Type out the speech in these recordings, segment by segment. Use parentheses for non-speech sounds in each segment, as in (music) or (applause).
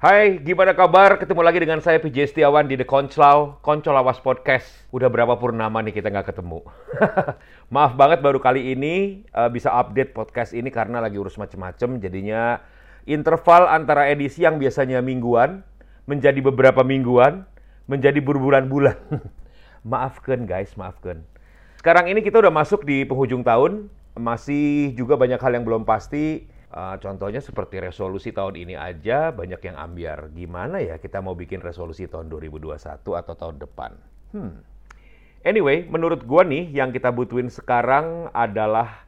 Hai, gimana kabar? Ketemu lagi dengan saya PJ Setiawan di The Konclaw, Koncolawas Podcast. Udah berapa purnama nih kita nggak ketemu. (laughs) Maaf banget baru kali ini uh, bisa update podcast ini karena lagi urus macem-macem. Jadinya interval antara edisi yang biasanya mingguan menjadi beberapa mingguan, menjadi berbulan-bulan. (laughs) maafkan guys, maafkan. Sekarang ini kita udah masuk di penghujung tahun, masih juga banyak hal yang belum pasti Uh, contohnya seperti resolusi tahun ini aja banyak yang ambiar. Gimana ya kita mau bikin resolusi tahun 2021 atau tahun depan? Hmm. Anyway, menurut gua nih yang kita butuhin sekarang adalah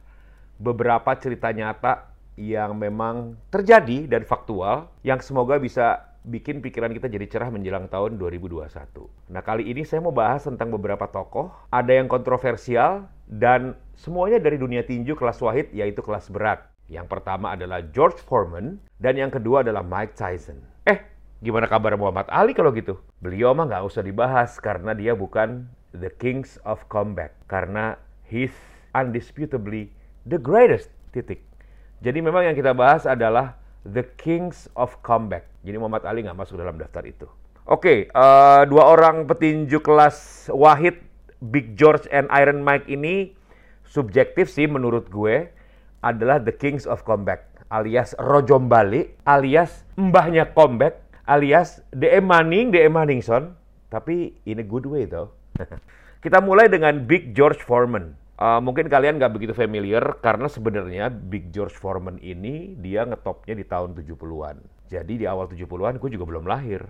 beberapa cerita nyata yang memang terjadi dan faktual yang semoga bisa bikin pikiran kita jadi cerah menjelang tahun 2021. Nah, kali ini saya mau bahas tentang beberapa tokoh, ada yang kontroversial dan semuanya dari dunia tinju kelas wahid yaitu kelas berat. Yang pertama adalah George Foreman dan yang kedua adalah Mike Tyson. Eh, gimana kabar Muhammad Ali kalau gitu? Beliau mah nggak usah dibahas karena dia bukan the kings of comeback. Karena he's undisputably the greatest titik. Jadi memang yang kita bahas adalah the kings of comeback. Jadi Muhammad Ali nggak masuk dalam daftar itu. Oke, okay, uh, eh, dua orang petinju kelas Wahid, Big George and Iron Mike ini subjektif sih menurut gue adalah The Kings of Comeback alias Rojombali alias mbahnya comeback alias DM Manning, DM Manningson tapi in a good way though. (laughs) Kita mulai dengan Big George Foreman. Uh, mungkin kalian nggak begitu familiar karena sebenarnya Big George Foreman ini dia ngetopnya di tahun 70-an. Jadi di awal 70-an gue juga belum lahir.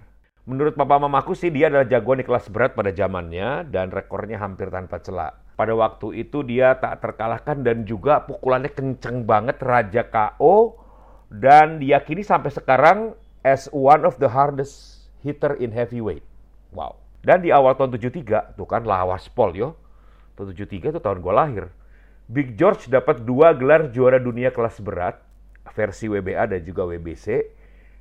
Menurut papa mamaku sih dia adalah jagoan di kelas berat pada zamannya dan rekornya hampir tanpa celah. Pada waktu itu dia tak terkalahkan dan juga pukulannya kenceng banget Raja KO dan diyakini sampai sekarang as one of the hardest hitter in heavyweight. Wow. Dan di awal tahun 73, tuh kan lawas pol yo. Tahun 73 itu tahun gue lahir. Big George dapat dua gelar juara dunia kelas berat, versi WBA dan juga WBC,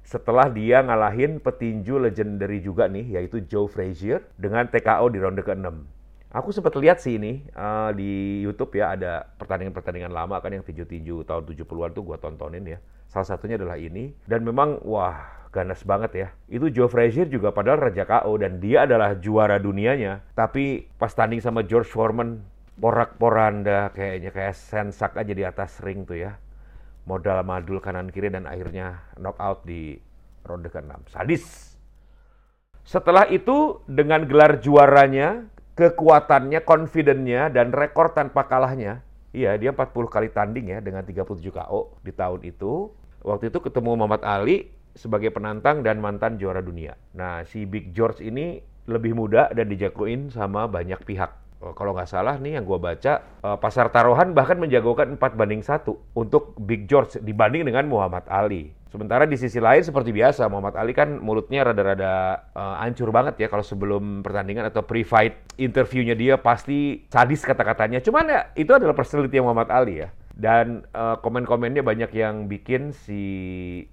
setelah dia ngalahin petinju legendary juga nih, yaitu Joe Frazier dengan TKO di ronde ke-6. Aku sempat lihat sih ini uh, di YouTube ya ada pertandingan-pertandingan lama kan yang tinju-tinju tahun 70-an tuh gua tontonin ya. Salah satunya adalah ini dan memang wah ganas banget ya. Itu Joe Frazier juga padahal raja KO dan dia adalah juara dunianya. Tapi pas tanding sama George Foreman porak-poranda kayaknya kayak sensak aja di atas ring tuh ya. Modal madul kanan kiri dan akhirnya knockout di ronde ke-6. Sadis. Setelah itu dengan gelar juaranya kekuatannya, confident-nya, dan rekor tanpa kalahnya. Iya, dia 40 kali tanding ya dengan 37 KO di tahun itu. Waktu itu ketemu Muhammad Ali sebagai penantang dan mantan juara dunia. Nah, si Big George ini lebih muda dan dijagoin sama banyak pihak. Oh, kalau nggak salah nih yang gue baca, uh, pasar taruhan bahkan menjagokan 4 banding 1 untuk Big George dibanding dengan Muhammad Ali. Sementara di sisi lain seperti biasa Muhammad Ali kan mulutnya rada-rada uh, hancur banget ya kalau sebelum pertandingan atau pre-fight interviewnya dia pasti sadis kata-katanya. Cuman ya itu adalah personality Muhammad Ali ya. Dan uh, komen-komennya banyak yang bikin si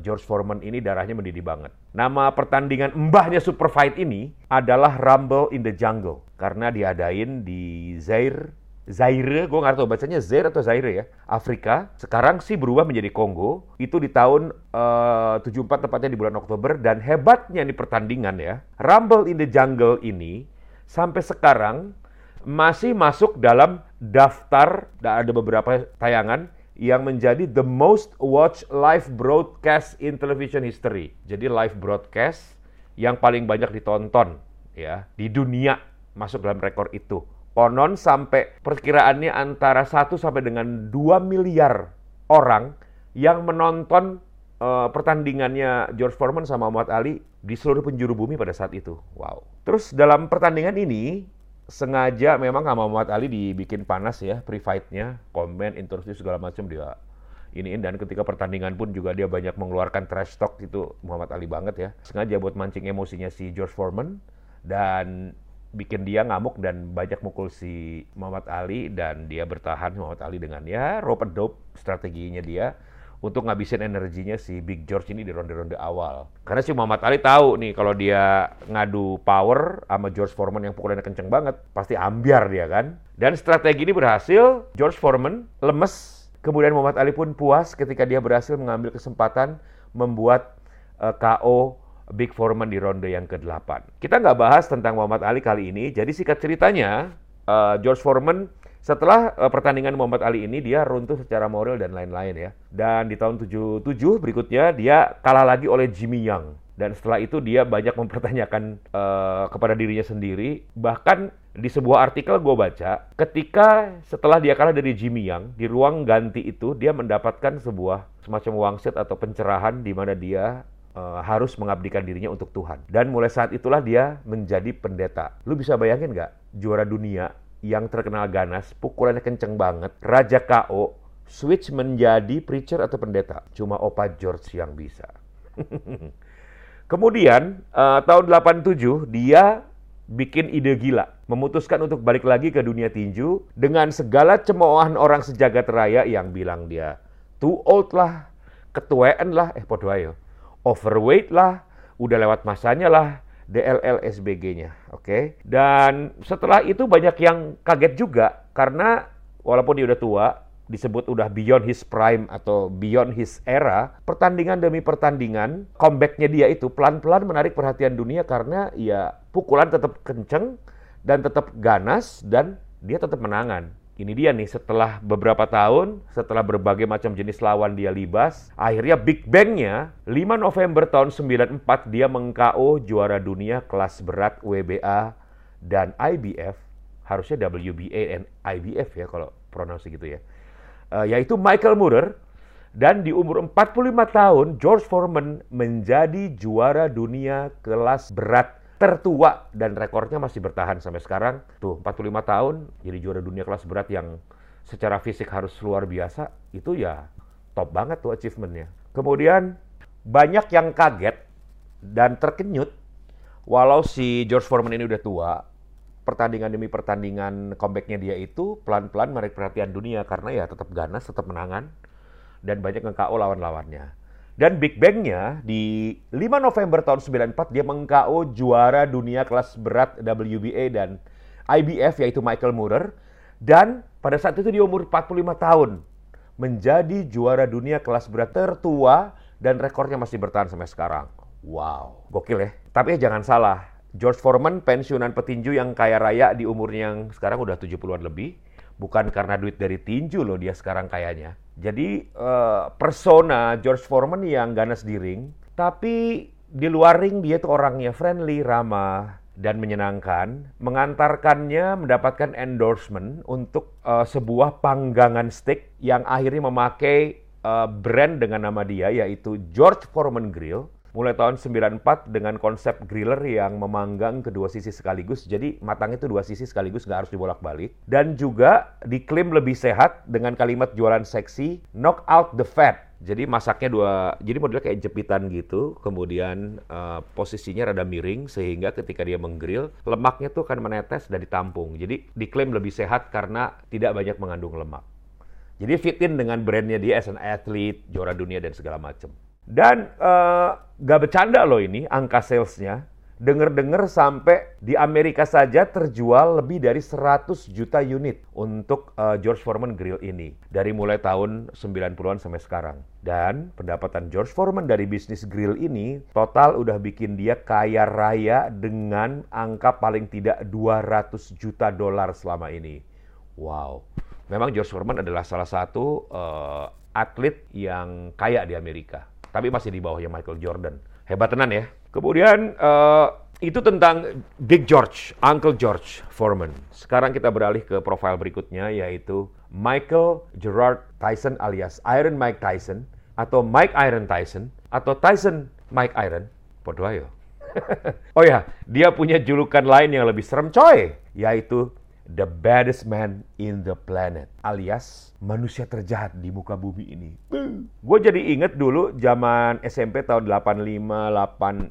George Foreman ini darahnya mendidih banget. Nama pertandingan mbahnya super fight ini adalah Rumble in the Jungle karena diadain di Zaire Zaire, gue nggak tahu bacanya Zaire atau Zaire ya, Afrika. Sekarang sih berubah menjadi Kongo. Itu di tahun eh, uh, 74 tepatnya di bulan Oktober. Dan hebatnya di pertandingan ya, Rumble in the Jungle ini sampai sekarang masih masuk dalam daftar, ada beberapa tayangan yang menjadi the most watched live broadcast in television history. Jadi live broadcast yang paling banyak ditonton ya di dunia masuk dalam rekor itu. Konon sampai perkiraannya antara 1 sampai dengan 2 miliar orang yang menonton uh, pertandingannya George Foreman sama Muhammad Ali di seluruh penjuru bumi pada saat itu. Wow. Terus dalam pertandingan ini sengaja memang sama Muhammad Ali dibikin panas ya pre-fight-nya, komen, interview segala macam dia ini dan ketika pertandingan pun juga dia banyak mengeluarkan trash talk itu Muhammad Ali banget ya. Sengaja buat mancing emosinya si George Foreman dan bikin dia ngamuk dan banyak mukul si Muhammad Ali dan dia bertahan Muhammad Ali dengan ya rope dope strateginya dia untuk ngabisin energinya si Big George ini di ronde-ronde awal. Karena si Muhammad Ali tahu nih kalau dia ngadu power sama George Foreman yang pukulannya kenceng banget, pasti ambiar dia kan. Dan strategi ini berhasil, George Foreman lemes, kemudian Muhammad Ali pun puas ketika dia berhasil mengambil kesempatan membuat uh, eh, KO Big Foreman di ronde yang ke-8. Kita nggak bahas tentang Muhammad Ali kali ini, jadi singkat ceritanya, uh, George Foreman setelah uh, pertandingan Muhammad Ali ini dia runtuh secara moral dan lain-lain ya. Dan di tahun 77 berikutnya dia kalah lagi oleh Jimmy Young. Dan setelah itu dia banyak mempertanyakan uh, kepada dirinya sendiri. Bahkan di sebuah artikel gue baca, ketika setelah dia kalah dari Jimmy Young, di ruang ganti itu dia mendapatkan sebuah semacam wangsit atau pencerahan di mana dia uh, harus mengabdikan dirinya untuk Tuhan. Dan mulai saat itulah dia menjadi pendeta. Lu bisa bayangin nggak juara dunia yang terkenal ganas, pukulannya kenceng banget, Raja KO, switch menjadi preacher atau pendeta. Cuma Opa George yang bisa. (laughs) Kemudian uh, tahun 87 dia bikin ide gila, memutuskan untuk balik lagi ke dunia tinju dengan segala cemoohan orang sejagat raya yang bilang dia too old lah, ketuaan lah, eh podo ayo, overweight lah, udah lewat masanya lah, DLL SBG-nya, oke? Okay? Dan setelah itu banyak yang kaget juga karena walaupun dia udah tua, disebut udah beyond his prime atau beyond his era, pertandingan demi pertandingan, comebacknya dia itu pelan-pelan menarik perhatian dunia karena ya pukulan tetap kenceng dan tetap ganas dan dia tetap menangan. Ini dia nih setelah beberapa tahun, setelah berbagai macam jenis lawan dia libas, akhirnya Big Bang-nya 5 November tahun 94 dia meng-KO juara dunia kelas berat WBA dan IBF, harusnya WBA dan IBF ya kalau pronouns gitu ya uh, yaitu Michael Moorer. Dan di umur 45 tahun, George Foreman menjadi juara dunia kelas berat tertua dan rekornya masih bertahan sampai sekarang. Tuh, 45 tahun jadi juara dunia kelas berat yang secara fisik harus luar biasa. Itu ya top banget tuh achievementnya. Kemudian banyak yang kaget dan terkenyut walau si George Foreman ini udah tua, pertandingan demi pertandingan comebacknya dia itu pelan-pelan menarik perhatian dunia karena ya tetap ganas, tetap menangan dan banyak nge-KO lawan-lawannya. Dan Big Bang-nya di 5 November tahun 94 dia meng-KO juara dunia kelas berat WBA dan IBF yaitu Michael Moorer dan pada saat itu dia umur 45 tahun menjadi juara dunia kelas berat tertua dan rekornya masih bertahan sampai sekarang. Wow, gokil ya. Tapi ya jangan salah, George Foreman pensiunan petinju yang kaya raya di umurnya yang sekarang udah 70-an lebih. Bukan karena duit dari tinju loh dia sekarang kayaknya. Jadi uh, persona George Foreman yang ganas di ring, tapi di luar ring dia tuh orangnya friendly, ramah, dan menyenangkan. Mengantarkannya mendapatkan endorsement untuk uh, sebuah panggangan steak yang akhirnya memakai uh, brand dengan nama dia yaitu George Foreman Grill mulai tahun 94 dengan konsep griller yang memanggang kedua sisi sekaligus. Jadi matangnya itu dua sisi sekaligus nggak harus dibolak-balik. Dan juga diklaim lebih sehat dengan kalimat jualan seksi, knock out the fat. Jadi masaknya dua, jadi modelnya kayak jepitan gitu, kemudian uh, posisinya rada miring sehingga ketika dia menggrill, lemaknya tuh akan menetes dan ditampung. Jadi diklaim lebih sehat karena tidak banyak mengandung lemak. Jadi fit in dengan brandnya dia as an athlete, juara dunia dan segala macam. Dan uh, gak bercanda loh ini angka salesnya. Dengar-dengar sampai di Amerika saja terjual lebih dari 100 juta unit untuk uh, George Foreman Grill ini. Dari mulai tahun 90-an sampai sekarang. Dan pendapatan George Foreman dari bisnis grill ini total udah bikin dia kaya raya dengan angka paling tidak 200 juta dolar selama ini. Wow. Memang George Foreman adalah salah satu uh, atlet yang kaya di Amerika tapi masih di bawahnya Michael Jordan. Hebat tenan ya. Kemudian uh, itu tentang Big George, Uncle George Foreman. Sekarang kita beralih ke profil berikutnya yaitu Michael Gerard Tyson alias Iron Mike Tyson atau Mike Iron Tyson atau Tyson Mike Iron. Podo ayo. (laughs) oh ya, dia punya julukan lain yang lebih serem coy, yaitu the baddest man in the planet alias manusia terjahat di muka bumi ini. Gue jadi inget dulu zaman SMP tahun 85,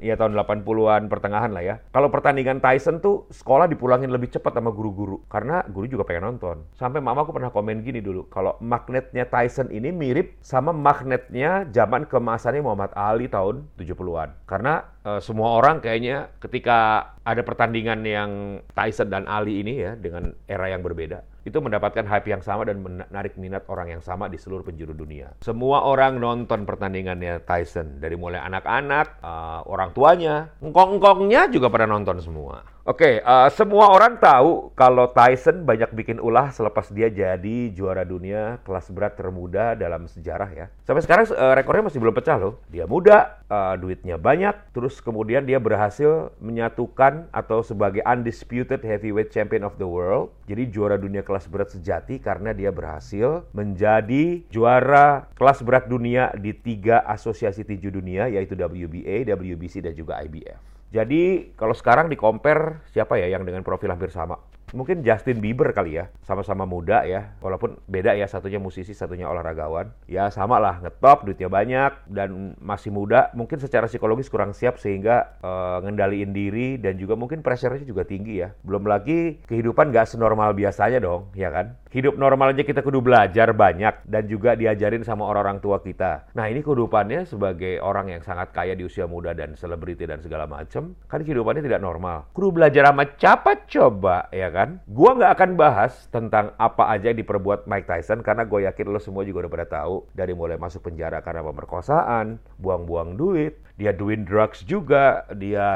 8, ya tahun 80-an pertengahan lah ya. Kalau pertandingan Tyson tuh sekolah dipulangin lebih cepat sama guru-guru. Karena guru juga pengen nonton. Sampai mama aku pernah komen gini dulu. Kalau magnetnya Tyson ini mirip sama magnetnya zaman kemasannya Muhammad Ali tahun 70-an. Karena uh, semua orang kayaknya ketika ada pertandingan yang Tyson dan Ali ini ya dengan era yang berbeda itu mendapatkan hype yang sama dan menarik minat orang yang sama di seluruh penjuru dunia. Semua orang nonton pertandingannya Tyson, dari mulai anak-anak, uh, orang tuanya, engkong-engkongnya juga pada nonton semua. Oke, okay, uh, semua orang tahu kalau Tyson banyak bikin ulah selepas dia jadi juara dunia kelas berat termuda dalam sejarah ya. Sampai sekarang uh, rekornya masih belum pecah loh. Dia muda, uh, duitnya banyak, terus kemudian dia berhasil menyatukan atau sebagai undisputed heavyweight champion of the world. Jadi juara dunia kelas berat sejati karena dia berhasil menjadi juara kelas berat dunia di tiga asosiasi tinju dunia yaitu WBA, WBC dan juga IBF. Jadi kalau sekarang di compare siapa ya yang dengan profil hampir sama? Mungkin Justin Bieber kali ya, sama-sama muda ya, walaupun beda ya, satunya musisi, satunya olahragawan. Ya sama lah, ngetop, duitnya banyak, dan masih muda, mungkin secara psikologis kurang siap sehingga uh, ngendaliin diri, dan juga mungkin pressure-nya juga tinggi ya. Belum lagi kehidupan gak senormal biasanya dong, ya kan? Hidup normal aja kita kudu belajar banyak, dan juga diajarin sama orang-orang tua kita. Nah ini kehidupannya sebagai orang yang sangat kaya di usia muda dan selebriti dan segala macem, kan kehidupannya tidak normal. Kudu belajar sama siapa coba, ya kan? Kan? Gua nggak akan bahas tentang apa aja yang diperbuat Mike Tyson karena gue yakin lo semua juga udah pada tahu dari mulai masuk penjara karena pemerkosaan, buang-buang duit, dia doing drugs juga, dia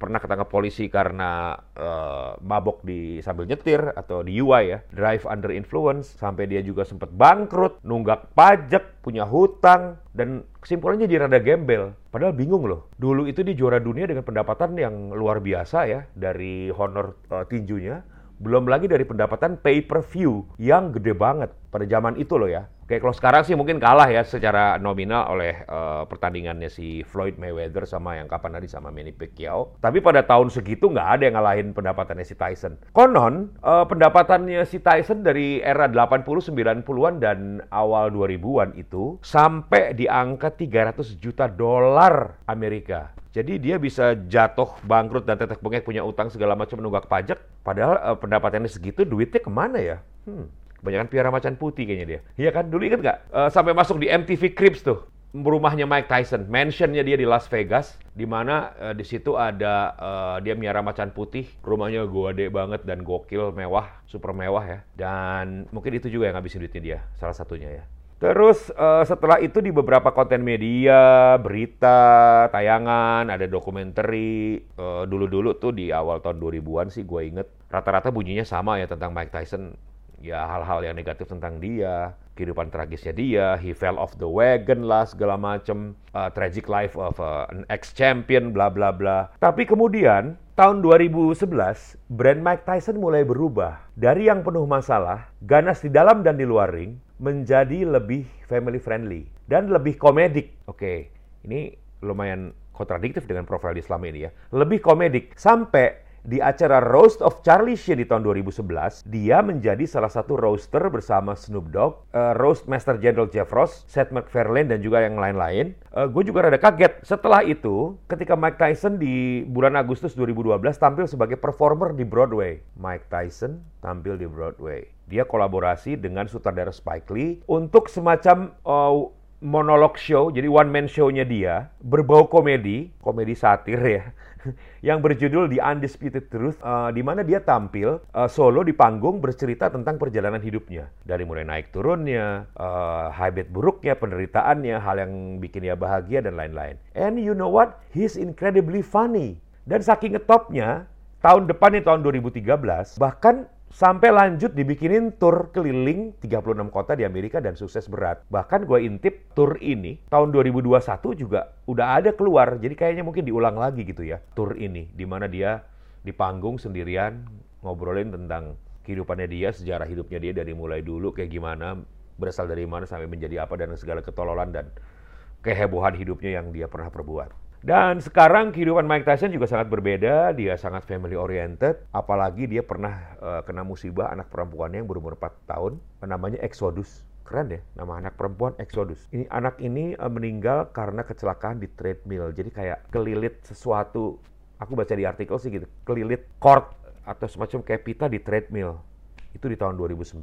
pernah ketangkap polisi karena uh, mabok di sambil nyetir atau di UI ya, drive under influence sampai dia juga sempat bangkrut, nunggak pajak, punya hutang dan kesimpulannya dia rada gembel. Padahal bingung loh. Dulu itu di juara dunia dengan pendapatan yang luar biasa ya dari honor uh, tinjunya belum lagi dari pendapatan pay per view yang gede banget pada zaman itu loh ya. Oke, kalau sekarang sih mungkin kalah ya secara nominal oleh uh, pertandingannya si Floyd Mayweather sama yang kapan tadi sama Manny Pacquiao. Tapi pada tahun segitu nggak ada yang ngalahin pendapatannya si Tyson. Konon uh, pendapatannya si Tyson dari era 80 90-an dan awal 2000-an itu sampai di angka 300 juta dolar Amerika. Jadi dia bisa jatuh bangkrut dan tetek bengek punya utang segala macam menunggak pajak. Padahal uh, pendapatannya segitu duitnya ke mana ya? Hmm. Kebanyakan piara macan putih kayaknya dia. Iya kan? Dulu inget nggak? Uh, sampai masuk di MTV Cribs tuh. Rumahnya Mike Tyson, mansionnya dia di Las Vegas, di mana uh, di situ ada uh, dia miara macan putih, rumahnya gede banget dan gokil, mewah, super mewah ya. Dan mungkin itu juga yang ngabisin duitnya dia, salah satunya ya. Terus uh, setelah itu di beberapa konten media, berita, tayangan, ada dokumenter uh, dulu-dulu tuh di awal tahun 2000-an sih gue inget rata-rata bunyinya sama ya tentang Mike Tyson ya hal-hal yang negatif tentang dia, kehidupan tragisnya dia, he fell off the wagon lah segala macem, uh, tragic life of uh, an ex-champion, bla bla bla. Tapi kemudian tahun 2011, brand Mike Tyson mulai berubah dari yang penuh masalah, ganas di dalam dan di luar ring, menjadi lebih family friendly dan lebih komedik. Oke, ini lumayan kontradiktif dengan profil di selama ini ya. Lebih komedik sampai di acara Roast of Charlie Sheen di tahun 2011, dia menjadi salah satu roaster bersama Snoop Dogg, uh, Roast Master General Jeff Ross, Seth MacFarlane, dan juga yang lain-lain. Uh, gue juga rada kaget. Setelah itu, ketika Mike Tyson di bulan Agustus 2012 tampil sebagai performer di Broadway. Mike Tyson tampil di Broadway. Dia kolaborasi dengan sutradara Spike Lee untuk semacam uh, monolog show, jadi one man show-nya dia, berbau komedi, komedi satir ya (laughs) yang berjudul The Undisputed Truth, uh, di mana dia tampil uh, solo di panggung bercerita tentang perjalanan hidupnya. Dari mulai naik turunnya, uh, habit buruknya, penderitaannya, hal yang bikin dia bahagia, dan lain-lain. And you know what? He's incredibly funny. Dan saking ngetopnya, tahun depan nih tahun 2013, bahkan Sampai lanjut dibikinin tour keliling 36 kota di Amerika dan sukses berat. Bahkan gue intip tour ini tahun 2021 juga udah ada keluar. Jadi kayaknya mungkin diulang lagi gitu ya tour ini. di mana dia di panggung sendirian ngobrolin tentang kehidupannya dia, sejarah hidupnya dia dari mulai dulu kayak gimana, berasal dari mana sampai menjadi apa dan segala ketololan dan kehebohan hidupnya yang dia pernah perbuat. Dan sekarang kehidupan Mike Tyson juga sangat berbeda, dia sangat family oriented, apalagi dia pernah uh, kena musibah anak perempuannya yang berumur 4 tahun, namanya Exodus. Keren deh, nama anak perempuan Exodus. Ini anak ini uh, meninggal karena kecelakaan di treadmill. Jadi kayak kelilit sesuatu, aku baca di artikel sih gitu, kelilit cord atau semacam kayak di treadmill. Itu di tahun 2009.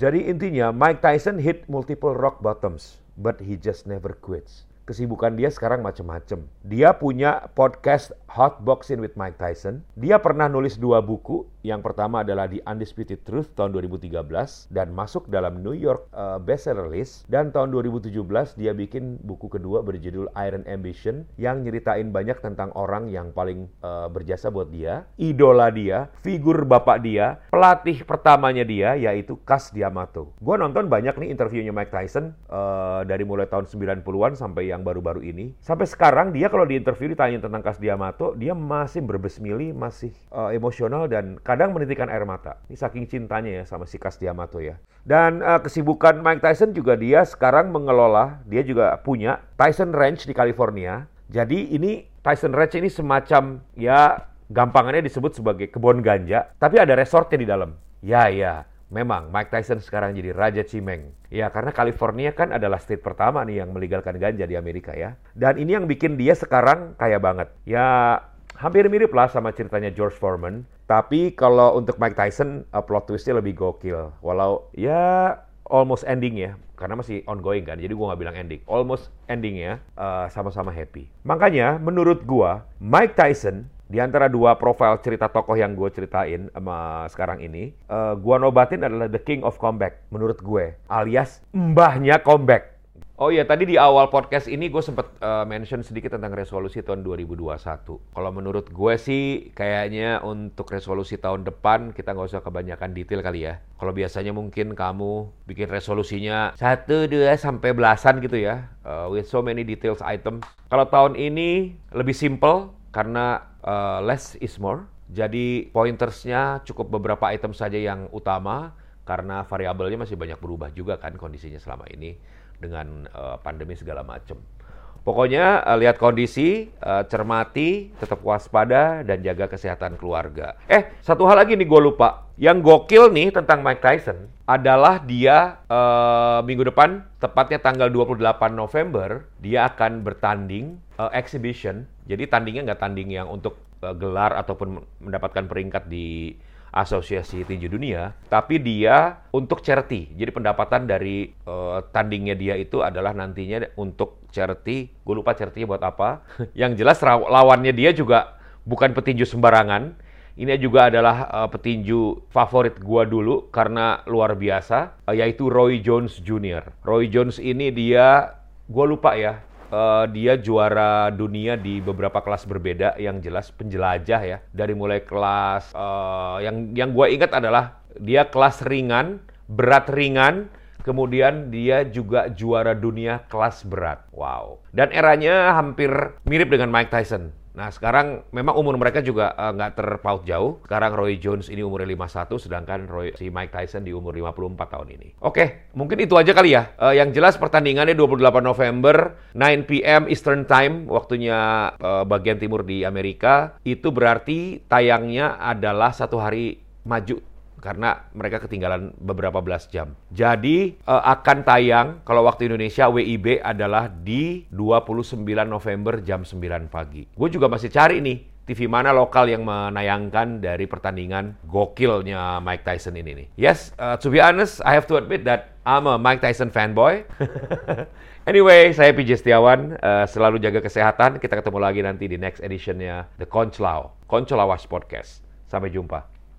Jadi intinya Mike Tyson hit multiple rock bottoms, but he just never quits kesibukan dia sekarang macam-macam. Dia punya podcast Hot Boxing with Mike Tyson. Dia pernah nulis dua buku. Yang pertama adalah The Undisputed Truth tahun 2013 dan masuk dalam New York uh, bestseller list. Dan tahun 2017 dia bikin buku kedua berjudul Iron Ambition yang nyeritain banyak tentang orang yang paling uh, berjasa buat dia, idola dia, figur bapak dia, pelatih pertamanya dia yaitu Kas Diamato. Gue nonton banyak nih interviewnya Mike Tyson uh, dari mulai tahun 90-an sampai yang baru-baru ini. Sampai sekarang dia kalau di interview ditanya tentang Kas Diamato, dia masih berbesmili, masih uh, emosional dan menitikan air mata. Ini saking cintanya ya sama si Kas Diamato ya. Dan uh, kesibukan Mike Tyson juga dia sekarang mengelola, dia juga punya Tyson Ranch di California. Jadi ini Tyson Ranch ini semacam ya gampangannya disebut sebagai kebun ganja, tapi ada resortnya di dalam. Ya ya, Memang Mike Tyson sekarang jadi raja cimeng. Ya karena California kan adalah state pertama nih yang melegalkan ganja di Amerika ya. Dan ini yang bikin dia sekarang kaya banget. Ya hampir mirip lah sama ceritanya George Foreman. Tapi kalau untuk Mike Tyson uh, plot twistnya lebih gokil. Walau ya almost ending ya karena masih ongoing kan jadi gue nggak bilang ending almost ending ya uh, sama-sama happy makanya menurut gue Mike Tyson di antara dua profil cerita tokoh yang gue ceritain sama sekarang ini, uh, gue nobatin adalah The King of Comeback menurut gue, alias mbahnya comeback. Oh iya, tadi di awal podcast ini gue sempat uh, mention sedikit tentang resolusi tahun 2021. Kalau menurut gue sih, kayaknya untuk resolusi tahun depan kita nggak usah kebanyakan detail kali ya. Kalau biasanya mungkin kamu bikin resolusinya satu, dua, sampai belasan gitu ya, uh, with so many details item. Kalau tahun ini lebih simple, karena uh, less is more. Jadi pointersnya cukup beberapa item saja yang utama karena variabelnya masih banyak berubah juga kan kondisinya selama ini dengan uh, pandemi segala macam. Pokoknya uh, lihat kondisi, uh, cermati, tetap waspada dan jaga kesehatan keluarga. Eh, satu hal lagi nih gue lupa. Yang gokil nih tentang Mike Tyson adalah dia uh, minggu depan, tepatnya tanggal 28 November, dia akan bertanding uh, exhibition. Jadi tandingnya nggak tanding yang untuk uh, gelar ataupun mendapatkan peringkat di Asosiasi Tinju Dunia, tapi dia untuk charity. Jadi pendapatan dari uh, tandingnya dia itu adalah nantinya untuk charity. Gue lupa charity buat apa. (laughs) Yang jelas lawannya dia juga bukan petinju sembarangan. Ini juga adalah uh, petinju favorit gua dulu karena luar biasa, uh, yaitu Roy Jones Jr. Roy Jones ini dia, gua lupa ya, uh, dia juara dunia di beberapa kelas berbeda. Yang jelas penjelajah ya. Dari mulai kelas uh, yang yang gue ingat adalah dia kelas ringan berat ringan. Kemudian dia juga juara dunia kelas berat. Wow. Dan eranya hampir mirip dengan Mike Tyson Nah sekarang memang umur mereka juga eh, nggak uh, terpaut jauh. Sekarang Roy Jones ini umurnya 51, sedangkan Roy, si Mike Tyson di umur 54 tahun ini. Oke, mungkin itu aja kali ya. Uh, yang jelas pertandingannya 28 November, 9 p.m. Eastern Time, waktunya uh, bagian timur di Amerika. Itu berarti tayangnya adalah satu hari maju karena mereka ketinggalan beberapa belas jam. Jadi uh, akan tayang kalau waktu Indonesia WIB adalah di 29 November jam 9 pagi. Gue juga masih cari nih TV mana lokal yang menayangkan dari pertandingan gokilnya Mike Tyson ini nih. Yes, uh, to be honest, I have to admit that I'm a Mike Tyson fanboy. (laughs) anyway, saya PJ Setiawan, uh, selalu jaga kesehatan. Kita ketemu lagi nanti di next editionnya The Conclaw, Conclawas Podcast. Sampai jumpa.